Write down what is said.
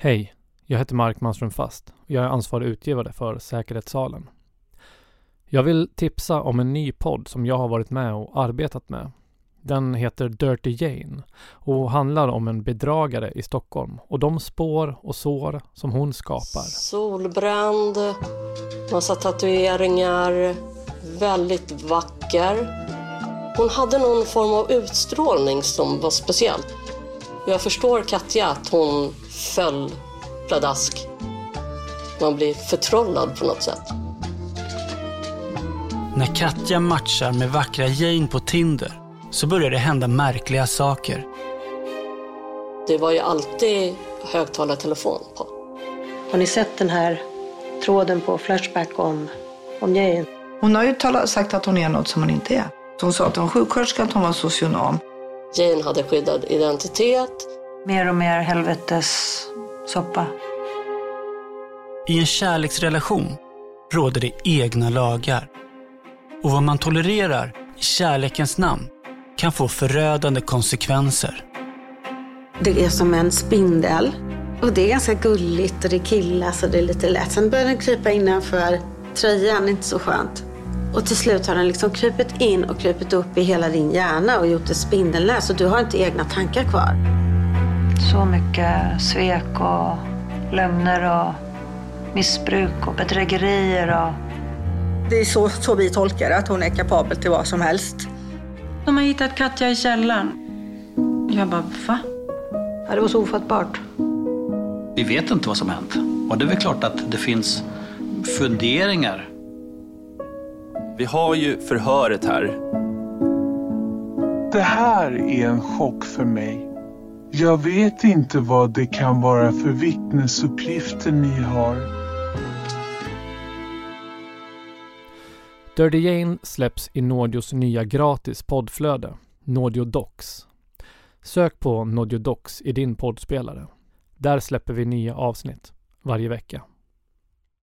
Hej, jag heter Mark Manström Fast och jag är ansvarig utgivare för Säkerhetssalen. Jag vill tipsa om en ny podd som jag har varit med och arbetat med. Den heter Dirty Jane och handlar om en bedragare i Stockholm och de spår och sår som hon skapar. Solbränd, massa tatueringar, väldigt vacker. Hon hade någon form av utstrålning som var speciell. Jag förstår Katja att hon föll pladask. Man blir förtrollad på något sätt. När Katja matchar med vackra Jane på Tinder så börjar det hända märkliga saker. Det var ju alltid högtalartelefon på. Har ni sett den här tråden på Flashback om, om Jane? Hon har ju talat, sagt att hon är något som hon inte är. Hon sa att hon var sjuksköterska, att hon var socionom. Jane hade skyddad identitet. Mer och mer helvetes soppa. I en kärleksrelation råder det egna lagar. Och vad man tolererar i kärlekens namn kan få förödande konsekvenser. Det är som en spindel. Och det är ganska gulligt och det killas och det är lite lätt. Sen börjar den krypa innanför tröjan, inte så skönt. Och till slut har den liksom krupit in och krupit upp i hela din hjärna och gjort ett spindelnät så du har inte egna tankar kvar. Så mycket svek och lögner och missbruk och bedrägerier och... Det är så, så vi tolkar att hon är kapabel till vad som helst. De har hittat Katja i källaren. Jag bara, va? Ja, det var så ofattbart. Vi vet inte vad som hänt. Och det är väl klart att det finns funderingar. Vi har ju förhöret här. Det här är en chock för mig. Jag vet inte vad det kan vara för vittnesuppgifter ni har. Dirty Jane släpps i Nordios nya gratis poddflöde, Nordio Docs. Sök på Nordio Docs i din poddspelare. Där släpper vi nya avsnitt varje vecka.